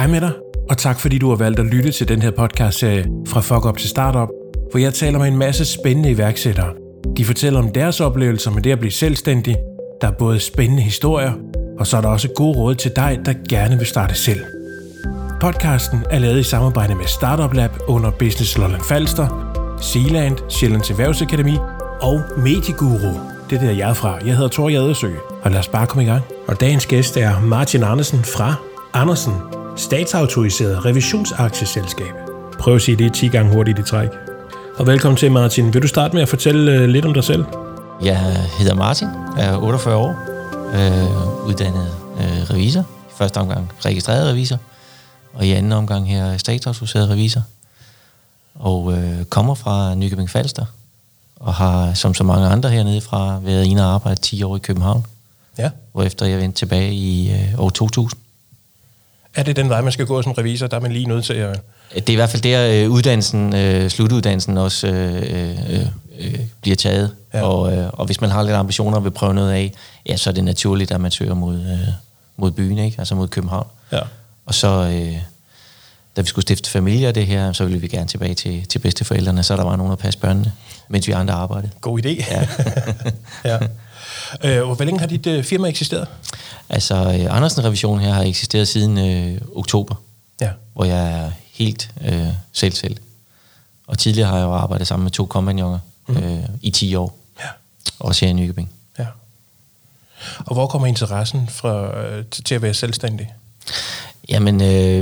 Hej med dig, og tak fordi du har valgt at lytte til den her podcast-serie Fra Fuck Up til Startup, hvor jeg taler med en masse spændende iværksættere. De fortæller om deres oplevelser med det at blive selvstændig. Der er både spændende historier, og så er der også gode råd til dig, der gerne vil starte selv. Podcasten er lavet i samarbejde med Startup Lab under Business Lolland Falster, Sealand, Sjællands Erhvervsakademi og Medieguru. Det er der, jeg er fra. Jeg hedder Thor Jadersø, og lad os bare komme i gang. Og dagens gæst er Martin Andersen fra Andersen, statsautoriseret revisionsaktieselskab. Prøv at sige det 10 gange hurtigt i træk. Og velkommen til, Martin. Vil du starte med at fortælle øh, lidt om dig selv? Jeg hedder Martin, er 48 år, øh, uddannet øh, revisor. I første omgang registreret revisor, og i anden omgang her statsautoriseret revisor. Og øh, kommer fra Nykøbing Falster, og har som så mange andre hernede fra været inde og arbejde 10 år i København. Ja. Hvorefter jeg vendte tilbage i øh, år 2000. Er det den vej, man skal gå som revisor? Der er man lige nødt til at... Det er i hvert fald der, øh, uddannelsen, øh, slutuddannelsen også øh, øh, øh, bliver taget. Ja. Ja. Og, øh, og hvis man har lidt ambitioner og vil prøve noget af, ja, så er det naturligt, at man søger mod, øh, mod byen, ikke? altså mod København. Ja. Og så, øh, da vi skulle stifte familie og det her, så ville vi gerne tilbage til, til bedsteforældrene, så der var nogen at passe børnene, mens vi andre arbejdede. God idé. Ja. ja. Øh, hvor længe har dit øh, firma eksisteret? Altså, øh, Andersen Revision her har eksisteret siden øh, oktober, Ja. hvor jeg er helt øh, selv selv. Og tidligere har jeg jo arbejdet sammen med to kompagnoner mm. øh, i 10 år, Ja. også her i Nykøbing. ja. Og hvor kommer interessen fra, øh, til, at være selvstændig? Jamen, øh,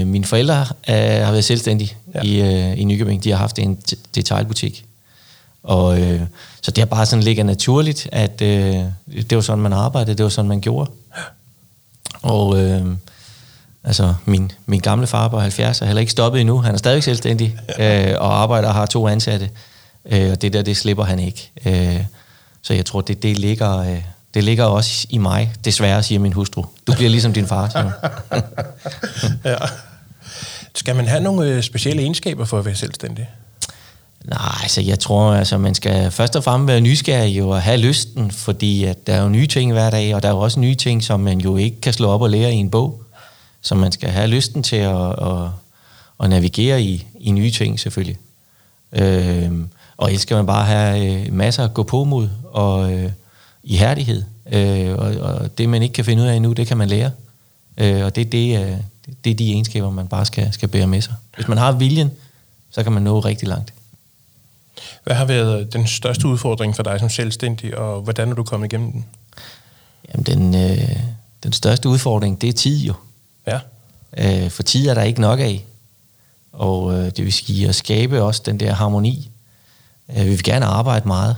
øh, mine forældre øh, har været selvstændige Ja. i, øh, i Nykøbing. De har haft en detailbutik. Og øh, så det har bare sådan ligget naturligt, at øh, det var sådan, man arbejdede, det var sådan, man gjorde. Og øh, altså, min, min gamle far på 70 er heller ikke stoppet endnu. Han er stadig selvstændig øh, og arbejder og har to ansatte. Øh, og det der, det slipper han ikke. Øh, så jeg tror, det, det, ligger, øh, det ligger også i mig, desværre, siger min hustru. Du bliver ligesom din far, siger hun. Ja. Skal man have nogle øh, specielle egenskaber for at være selvstændig? Nej, altså jeg tror, altså man skal først og fremmest være nysgerrig og have lysten, fordi at der er jo nye ting hver dag, og der er jo også nye ting, som man jo ikke kan slå op og lære i en bog. Så man skal have lysten til at, at, at navigere i, i nye ting selvfølgelig. Øhm, og ellers skal man bare have øh, masser at gå på mod og øh, ihærdighed. Øh, og, og det man ikke kan finde ud af endnu, det kan man lære. Øh, og det, er det, øh, det er de egenskaber, man bare skal, skal bære med sig. Hvis man har viljen, så kan man nå rigtig langt. Hvad har været den største udfordring for dig som selvstændig, og hvordan er du kommet igennem den? Jamen, den, øh, den største udfordring, det er tid jo. Ja. Øh, for tid er der ikke nok af. Og øh, det vil sige at skabe også den der harmoni. Øh, vi vil gerne arbejde meget.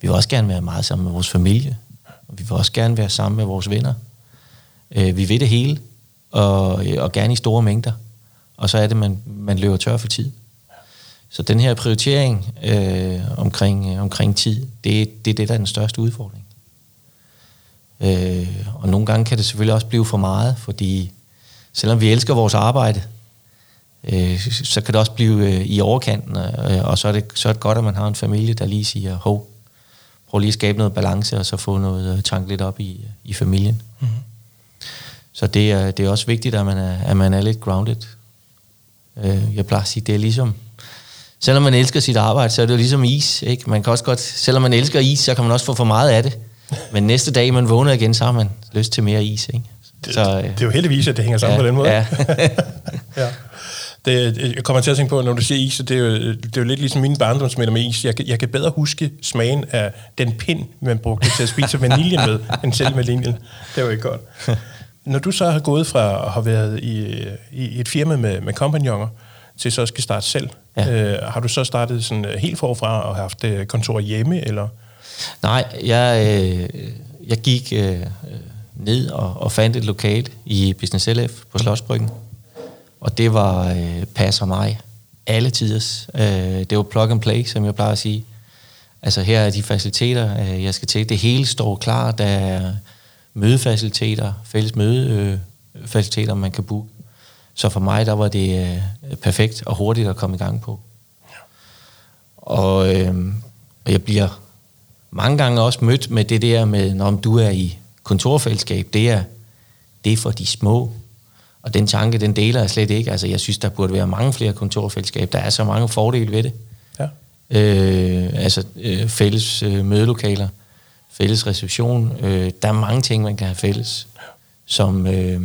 Vi vil også gerne være meget sammen med vores familie. Og vi vil også gerne være sammen med vores venner. Øh, vi vil det hele, og, øh, og gerne i store mængder. Og så er det, man, man løber tør for tid. Så den her prioritering øh, omkring, øh, omkring tid, det, det er det, der er den største udfordring. Øh, og nogle gange kan det selvfølgelig også blive for meget, fordi selvom vi elsker vores arbejde, øh, så kan det også blive øh, i overkanten, øh, og så er, det, så er det godt, at man har en familie, der lige siger, hov, prøv lige at skabe noget balance, og så få noget øh, tank lidt op i, i familien. Mm-hmm. Så det er, det er også vigtigt, at man er, at man er lidt grounded. Øh, jeg plejer at sige, det er ligesom, selvom man elsker sit arbejde, så er det jo ligesom is. Ikke? Man kan også godt, selvom man elsker is, så kan man også få for meget af det. Men næste dag, man vågner igen, så har man lyst til mere is. Ikke? Det, så, øh, det er jo heldigvis, at det hænger sammen ja, på den måde. Ja. ja. Det, jeg kommer til at tænke på, når du siger is, så det er jo, det er jo lidt ligesom mine barndomsminder med is. Jeg, kan- jeg kan bedre huske smagen af den pind, man brugte til at spise vaniljen med, end selv vaniljen. Det var ikke godt. Når du så har gået fra at have været i, i et firma med, med kompagnoner, til så skal starte selv, Ja. øh, har du så startet sådan øh, helt forfra og haft øh, kontor hjemme, eller? Nej, jeg, øh, jeg gik øh, øh, ned og, og fandt et lokale i Business LF på Slottsbryggen. Og det var øh, passer mig alle tiders. Øh, det var plug and play, som jeg plejer at sige. Altså her er de faciliteter, øh, jeg skal til. Det hele står klar. Der er mødefaciliteter, fælles mødefaciliteter, man kan booke. Så for mig, der var det øh, perfekt og hurtigt at komme i gang på. Og, øh, og jeg bliver mange gange også mødt med det der med, når du er i kontorfællesskab, det er, det er for de små. Og den tanke, den deler jeg slet ikke. Altså, jeg synes, der burde være mange flere kontorfællesskab. Der er så mange fordele ved det. Ja. Øh, altså øh, fælles øh, mødelokaler, fælles reception. Øh, der er mange ting, man kan have fælles. Som, øh,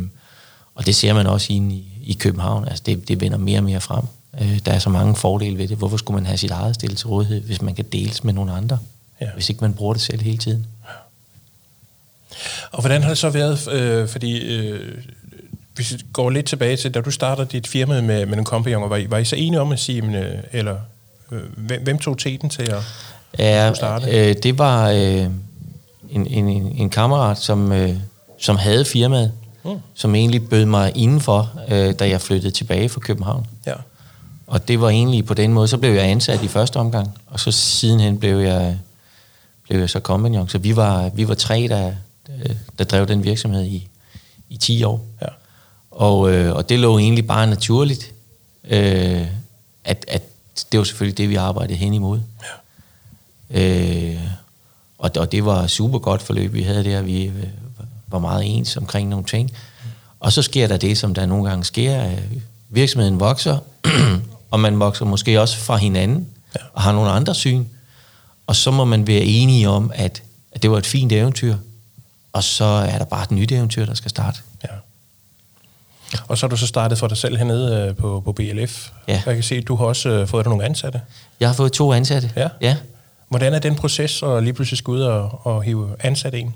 og det ser man også inde i, i København. Altså, det, det vender mere og mere frem. Øh, der er så mange fordele ved det. Hvorfor skulle man have sit eget stil til rådighed, hvis man kan deles med nogle andre? Ja. Hvis ikke man bruger det selv hele tiden. Og hvordan har det så været, øh, fordi øh, hvis vi går lidt tilbage til, da du startede dit firma med, med en kompagnon, var I, var I så enige om at sige, men, øh, eller øh, hvem, hvem tog teten til at Ja, du starte? øh, det var øh, en, en, en, en kammerat, som, øh, som havde firmaet, Mm. som egentlig bød mig indenfor, øh, da jeg flyttede tilbage fra København. Ja. Og det var egentlig på den måde, så blev jeg ansat i første omgang, og så sidenhen blev jeg, blev jeg så kompagnon. Så vi var, vi var tre, der, der drev den virksomhed i, i 10 år. Ja. Og, øh, og det lå egentlig bare naturligt, øh, at, at det var selvfølgelig det, vi arbejdede hen imod. Ja. Øh, og, og det var super godt forløb, vi havde der. Vi øh, var meget ens omkring nogle ting. Og så sker der det, som der nogle gange sker. Virksomheden vokser, og man vokser måske også fra hinanden, ja. og har nogle andre syn. Og så må man være enige om, at, at det var et fint eventyr, og så er der bare et nyt eventyr, der skal starte. ja. Og så har du så startet for dig selv hernede øh, på, på BLF. Ja. Jeg kan se, at du har også øh, fået dig nogle ansatte. Jeg har fået to ansatte. Ja. ja. Hvordan er den proces at lige pludselig skulle ud og, og hive ansat en?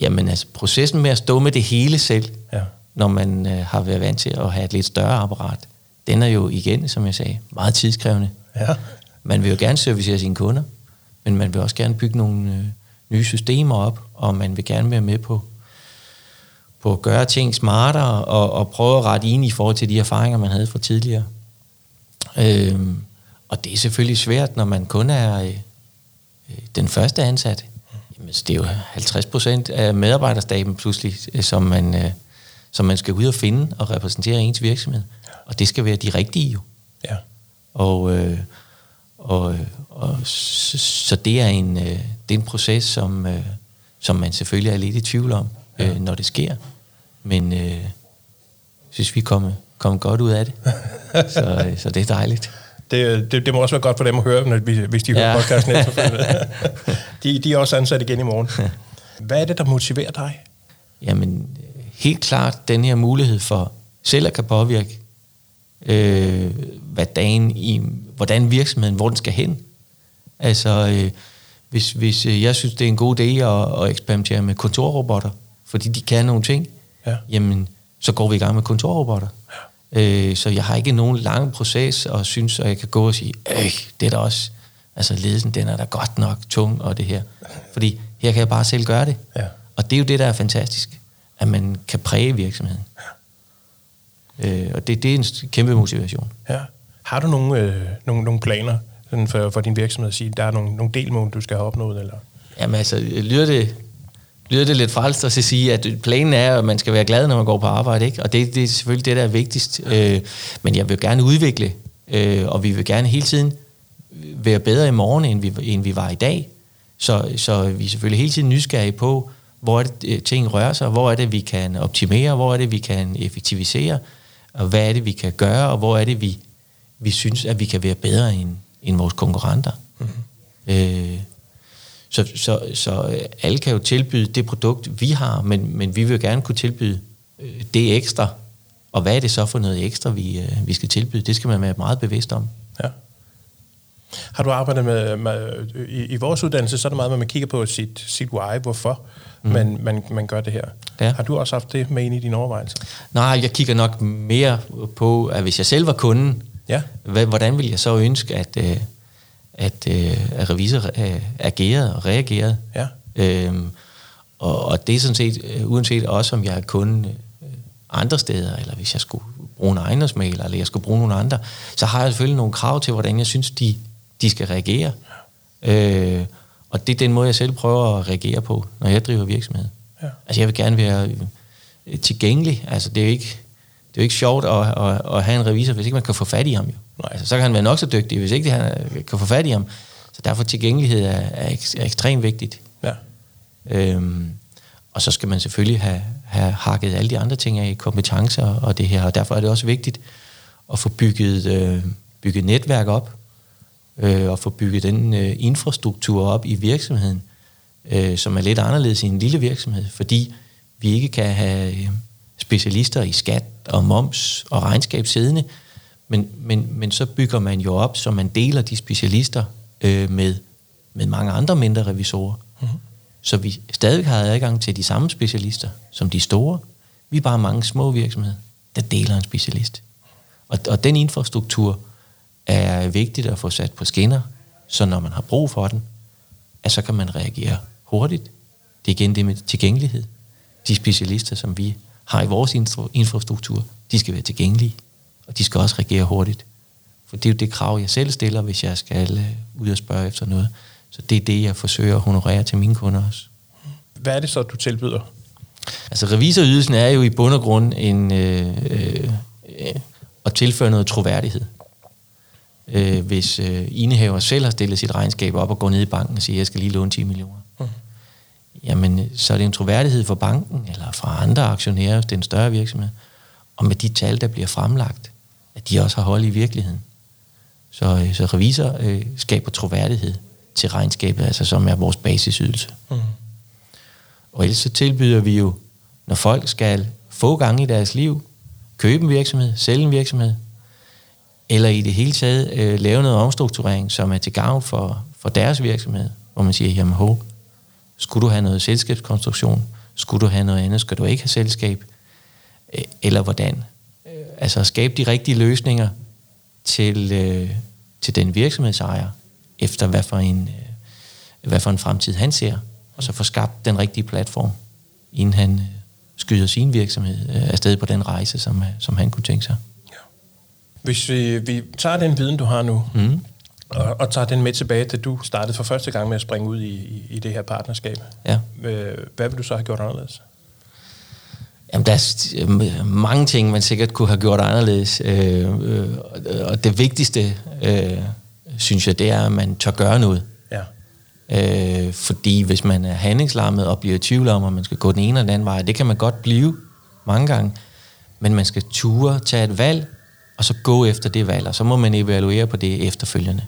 Jamen altså, processen med at stå med det hele selv, Ja. når man øh, har været vant til at have et lidt større apparat, den er jo igen, som jeg sagde, meget tidskrævende. Ja. Man vil jo gerne servicere sine kunder, men man vil også gerne bygge nogle øh, nye systemer op, og man vil gerne være med på, på at gøre ting smartere, og, og prøve at rette ind i forhold til de erfaringer, man havde fra tidligere. Øhm, og det er selvfølgelig svært, når man kun er øh, øh, den første ansatte. Det er jo 50 procent af medarbejderstaben pludselig, øh, som man, øh, som man skal ud og finde og repræsentere ens virksomhed. Og det skal være de rigtige jo. Ja. Og, øh, og, og så, så det er en øh, det er en proces som øh, som man selvfølgelig er lidt i tvivl om øh, når det sker men øh, synes vi kommer kom godt ud af det så, øh, så det er dejligt Det, det, det må også være godt for dem at høre, når, hvis de hører Ja. podcasten efterfølgende. de, de er også ansat igen i morgen. Hvad er det, der motiverer dig? Jamen, helt klart den her mulighed for selv at kan påvirke, øh, hvad dagen i, hvordan virksomheden, hvor den skal hen. Altså, øh, hvis, hvis øh, jeg synes, det er en god idé at, at eksperimentere med kontorrobotter, fordi de kan nogle ting, Ja. jamen, så går vi i gang med kontorrobotter. Øh, så jeg har ikke nogen lang proces, og synes, at jeg kan gå og sige, øh, det er da også, altså ledelsen, den er da godt nok tung, og det her. Fordi her kan jeg bare selv gøre det. Ja. Og det er jo det, der er fantastisk, at man kan præge virksomheden. Øh, og det, det er en kæmpe motivation. Ja. Har du nogle, øh, nogle, nogle planer sådan for, for din virksomhed at sige, der er nogle, nogle delmål, du skal have opnået? Eller? Jamen altså, lyder det, lyder det lidt frelst at sige, at planen er, at man skal være glad, når man går på arbejde, ikke? Og det, det er selvfølgelig det, der er vigtigst. Øh, men jeg vil gerne udvikle, øh, og vi vil gerne hele tiden være bedre i morgen, end vi, end vi var i dag. Så, så vi er selvfølgelig hele tiden nysgerrige på, hvor er det, øh, ting rører sig, hvor er det, vi kan optimere, hvor er det, vi kan effektivisere, og hvad er det, vi kan gøre, og hvor er det, vi, vi synes, at vi kan være bedre end, end vores konkurrenter. Mm-hmm. Øh, så, så, så øh, alle kan jo tilbyde det produkt, vi har, men, men vi vil gerne kunne tilbyde øh, det ekstra. Og hvad er det så for noget ekstra, vi, øh, vi skal tilbyde? Det skal man være meget bevidst om. Ja. Har du arbejdet med, med i, i vores uddannelse, så er det meget, at man kigger på sit, sit why, hvorfor mm. man, man, man gør det her. Ja. Har du også haft det med ind i dine overvejelser? Nej, jeg kigger nok mere på, at hvis jeg selv var kunden, Ja. hvad, hvordan ville jeg så ønske, at, at, øh, at revisor øh, agerede og reagerede? Ja. Øhm, og, og det er sådan set, øh, uanset også om jeg er kunde øh, andre steder, eller hvis jeg skulle bruge en ejendomsmaler, eller jeg skulle bruge nogle andre, så har jeg selvfølgelig nogle krav til, hvordan jeg synes, de, de skal reagere. Øh, og det er den måde, jeg selv prøver at reagere på, når jeg driver virksomhed. Ja. Altså jeg vil gerne være tilgængelig. Altså det er jo ikke, det er jo ikke sjovt at, at, at have en revisor, hvis ikke man kan få fat i ham. Jo. Altså, så kan han være nok så dygtig, hvis ikke han øh, kan få fat i ham. Så derfor tilgængelighed er, er, ek- er ekstremt vigtigt. Ja. Øhm, og så skal man selvfølgelig have, have hakket alle de andre ting af, kompetencer og det her. Og derfor er det også vigtigt at få bygget, øh, bygget netværk op, øh, og få bygget den øh, infrastruktur op i virksomheden, øh, som er lidt anderledes i en lille virksomhed, fordi vi ikke kan have øh, specialister i skat og moms og regnskab siddende, men, men, men så bygger man jo op, så man deler de specialister øh, med, med mange andre mindre revisorer. Mm-hmm. Så vi stadig har adgang til de samme specialister som de store. Vi er bare mange små virksomheder, der deler en specialist. Og, og den infrastruktur er vigtigt at få sat på skinner, så når man har brug for den, at så kan man reagere hurtigt. Det er igen det med tilgængelighed. De specialister, som vi har i vores infrastruktur, de skal være tilgængelige, og de skal også reagere hurtigt. For det er jo det krav, jeg selv stiller, hvis jeg skal øh, ud og spørge efter noget. Så det er det, jeg forsøger at honorere til mine kunder også. Hvad er det så, du tilbyder? Altså revisorydelsen er jo i bund og grund en, øh, øh, at tilføre noget troværdighed. Øh, hvis øh, indehaver selv har stillet sit regnskab op og går ned i banken og siger, jeg skal lige låne 10 millioner. Jamen, så er det en troværdighed for banken eller fra andre aktionærer, hvis det er en større virksomhed, og med de tal, der bliver fremlagt, at de også har hold i virkeligheden. Så, øh, så revisor øh, skaber troværdighed til regnskabet, altså som er vores basisydelse. Mm. Og ellers så tilbyder vi jo, når folk skal få gange i deres liv, købe en virksomhed, sælge en virksomhed, eller i det hele taget øh, lave noget omstrukturering, som er til gavn for, for deres virksomhed, hvor man siger, jamen ho, skulle du have noget selskabskonstruktion, skulle du have noget andet, skal du ikke have selskab, øh, eller hvordan? Øh, altså skabe de rigtige løsninger til, øh, til den virksomhedsejer, efter hvad for en, øh, hvad for en fremtid han ser, og så få skabt den rigtige platform, inden han øh, skyder sin virksomhed øh, afsted på den rejse, som, som han kunne tænke sig. Hvis vi, vi tager den viden, du har nu, mm. Og, og tager den med tilbage, da du startede for første gang med at springe ud i, i, i det her partnerskab, ja. hvad vil du så have gjort anderledes? Jamen, der er mange ting, man sikkert kunne have gjort anderledes. Øh, øh, og det vigtigste, øh, synes jeg, det er, at man tør gøre noget. Ja. Øh, fordi hvis man er handlingslammet og bliver i tvivl om, at man skal gå den ene eller den anden vej, det kan man godt blive mange gange, men man skal ture, tage et valg, og så gå efter det valg, og så må man evaluere på det efterfølgende.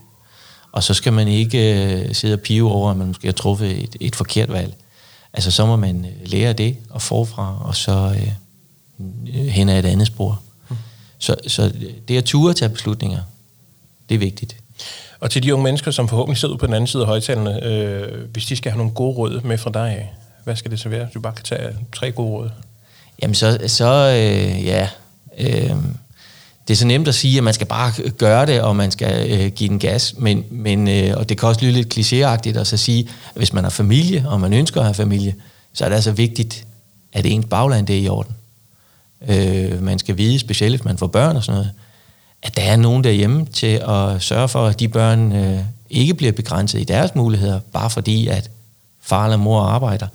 Og så skal man ikke øh, sidde og pive over, at man måske har truffet et, et forkert valg. Altså så må man øh, lære det og forfra, og så øh, hen ad et andet spor. Mm. Så, så det at ture tage beslutninger, det er vigtigt. Og til de unge mennesker, som forhåbentlig sidder på den anden side af højtalerne, øh, hvis de skal have nogle gode råd med fra dig, hvad skal det så være? Du bare kan tage tre gode råd. Jamen så, så øh, ja, øh, det er så nemt at sige, at man skal bare gøre det, og man skal øh, give den gas, men, men øh, og det kan også lyde lidt klichéagtigt at så sige, at hvis man har familie, og man ønsker at have familie, så er det altså vigtigt, at ens bagland det er i orden. Øh, man skal vide, specielt hvis man får børn og sådan noget, at der er nogen derhjemme til at sørge for, at de børn øh, ikke bliver begrænset i deres muligheder, bare fordi, at far eller mor arbejder.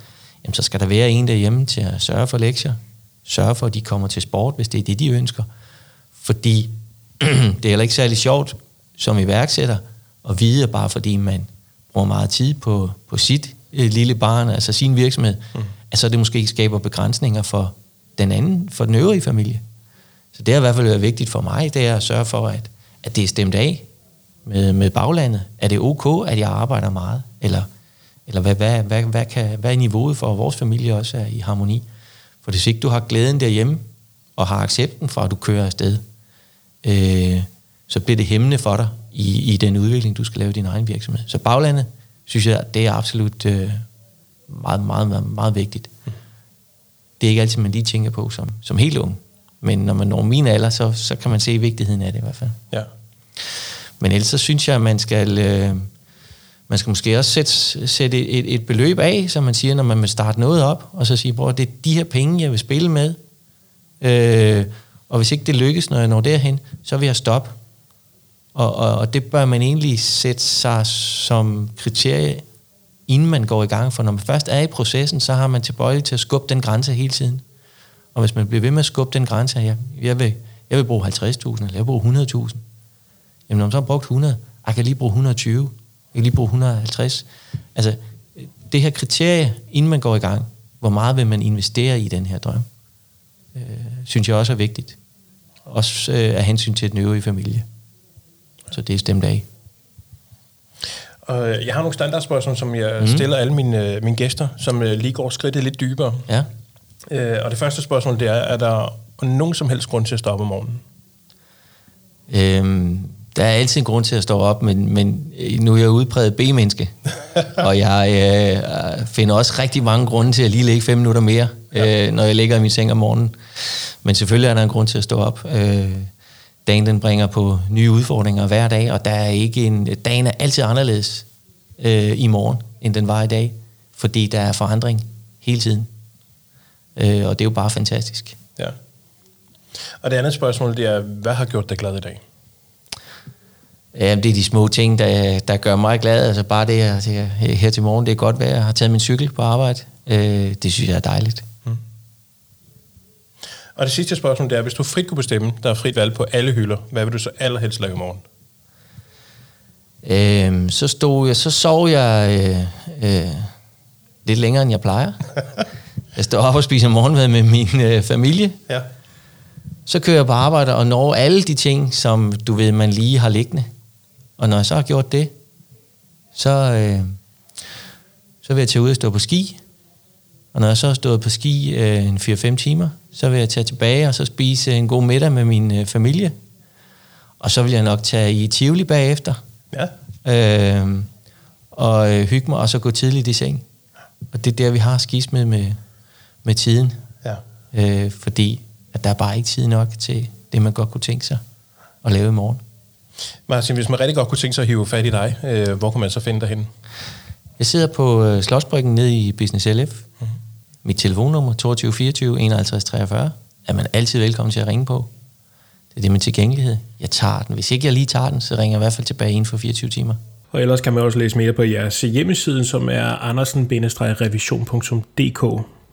Jamen, så skal der være en derhjemme til at sørge for lektier, sørge for, at de kommer til sport, hvis det er det, de ønsker. Fordi det er heller ikke særlig sjovt som iværksætter at vide, at bare fordi man bruger meget tid på, på sit øh, lille barn, altså sin virksomhed, mm. at så det måske ikke skaber begrænsninger for den anden, for den øvrige familie. Så det har i hvert fald været vigtigt for mig, det er at sørge for, at, at det er stemt af med, med baglandet. Er det ok, at jeg arbejder meget? Eller, eller hvad, hvad, hvad, hvad, kan, hvad er niveauet for, at vores familie også er i harmoni? For hvis ikke du har glæden derhjemme, og har accepten for, at du kører afsted, øh, så bliver det hæmmende for dig i, i den udvikling, du skal lave i din egen virksomhed. Så baglandet, synes jeg, det er absolut øh, meget, meget, meget, meget vigtigt. Det er ikke altid, man lige tænker på som, som helt ung. Men når man når min alder, så, så kan man se vigtigheden af det i hvert fald. Ja. Men ellers så synes jeg, at man skal, øh, man skal måske også sætte, sætte et, et beløb af, som man siger, når man vil starte noget op, og så sige, bror, det er de her penge, jeg vil spille med. Øh, og hvis ikke det lykkes, når jeg når derhen, så vil jeg stoppe. Og, og, og det bør man egentlig sætte sig som kriterie, inden man går i gang. For når man først er i processen, så har man tilbøjelighed til at skubbe den grænse hele tiden. Og hvis man bliver ved med at skubbe den grænse her, jeg vil, jeg vil bruge 50.000, eller jeg vil bruge 100.000. Jamen når man så har brugt 100, jeg kan lige bruge 120, jeg kan lige bruge 150. Altså, det her kriterie, inden man går i gang, Hvor meget vil man investere i den her drøm? Øh, synes jeg også er vigtigt. Også øh, af hensyn til den øvrige familie. Så det er stemt af. Og jeg har nogle standardspørgsmål, som jeg mm. stiller alle mine, øh, mine gæster, som øh, lige går skridtet lidt dybere. Ja. Øh, og det første spørgsmål, det er, er der nogen som helst grund til at stoppe om morgenen? Øhm, der er altid en grund til at stå op, men, men nu er jeg udpræget B-menneske, og jeg øh, finder også rigtig mange grunde til at lige ligge fem minutter mere, ja. øh, når jeg ligger i min seng om morgenen. Men selvfølgelig er der en grund til at stå op. Øh, dagen den bringer på nye udfordringer hver dag, og der er ikke en, dagen er altid anderledes øh, i morgen, end den var i dag, fordi der er forandring hele tiden. Øh, og det er jo bare fantastisk. Ja. Og det andet spørgsmål, det er, hvad har gjort dig glad i dag? Ja, det er de små ting, der, der gør mig glad. Altså bare det, at her til morgen, det er godt vejr. Jeg har taget min cykel på arbejde. Øh, det synes jeg er dejligt. Mm. Og det sidste spørgsmål, det er, hvis du frit kunne bestemme, der er frit valg på alle hylder, hvad vil du så allerhelst lave i morgen? Øh, så stod jeg, så sov jeg øh, øh, lidt længere, end jeg plejer. jeg står op og spiser morgenmad med min øh, familie. Ja. Så kører jeg på arbejde og når alle de ting, som du ved, man lige har liggende. Og når jeg så har gjort det, så, øh, så vil jeg tage ud og stå på ski. Og når jeg så har stået på ski øh, en 4-5 timer, så vil jeg tage tilbage og så spise en god middag med min øh, familie. Og så vil jeg nok tage i Tivoli bagefter. Ja. Øh, og øh, hygge mig, og så gå tidligt i seng. Og det er der, vi har skis med, med, med tiden. Ja. Øh, fordi at der er bare ikke tid nok til det, man godt kunne tænke sig at lave i morgen. Martin, hvis man rigtig godt kunne tænke sig at hive fat i dig, øh, hvor kan man så finde dig hen? Jeg sidder på øh, Slottsbryggen nede i Business LF. Mm-hmm. Mit telefonnummer 22 24 51 43 er man altid velkommen til at ringe på. Det er det med tilgængelighed. Jeg tager den. Hvis ikke jeg lige tager den, så ringer jeg i hvert fald tilbage inden for 24 timer. Og ellers kan man også læse mere på jeres hjemmeside, som er andersen-revision.dk.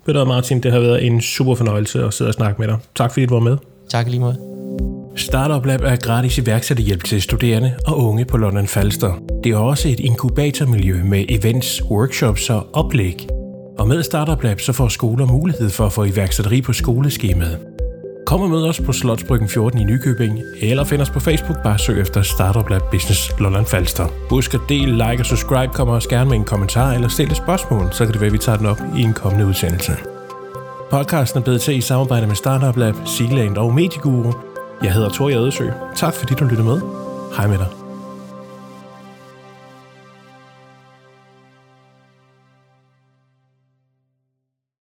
Ved du Martin, det har været en super fornøjelse at sidde og snakke med dig. Tak fordi du var med. Tak lige måde. Startup Lab er gratis iværksætterhjælp til studerende og unge på London Falster. Det er også et inkubatormiljø med events, workshops og oplæg. Og med Startup Lab så får skoler mulighed for at få iværksætteri på skoleskemaet. Kom og mød os på Slotsbryggen 14 i Nykøbing, eller find os på Facebook, bare søg efter Startup Lab Business Lolland Falster. Husk at del, like og subscribe, kommer også gerne med en kommentar eller stille et spørgsmål, så kan det være, at vi tager den op i en kommende udsendelse. Podcasten er blevet til i samarbejde med Startup Lab, Sealand og Medieguru. Jeg hedder Tor Jadesø. Tak fordi du lyttede med. Hej med dig.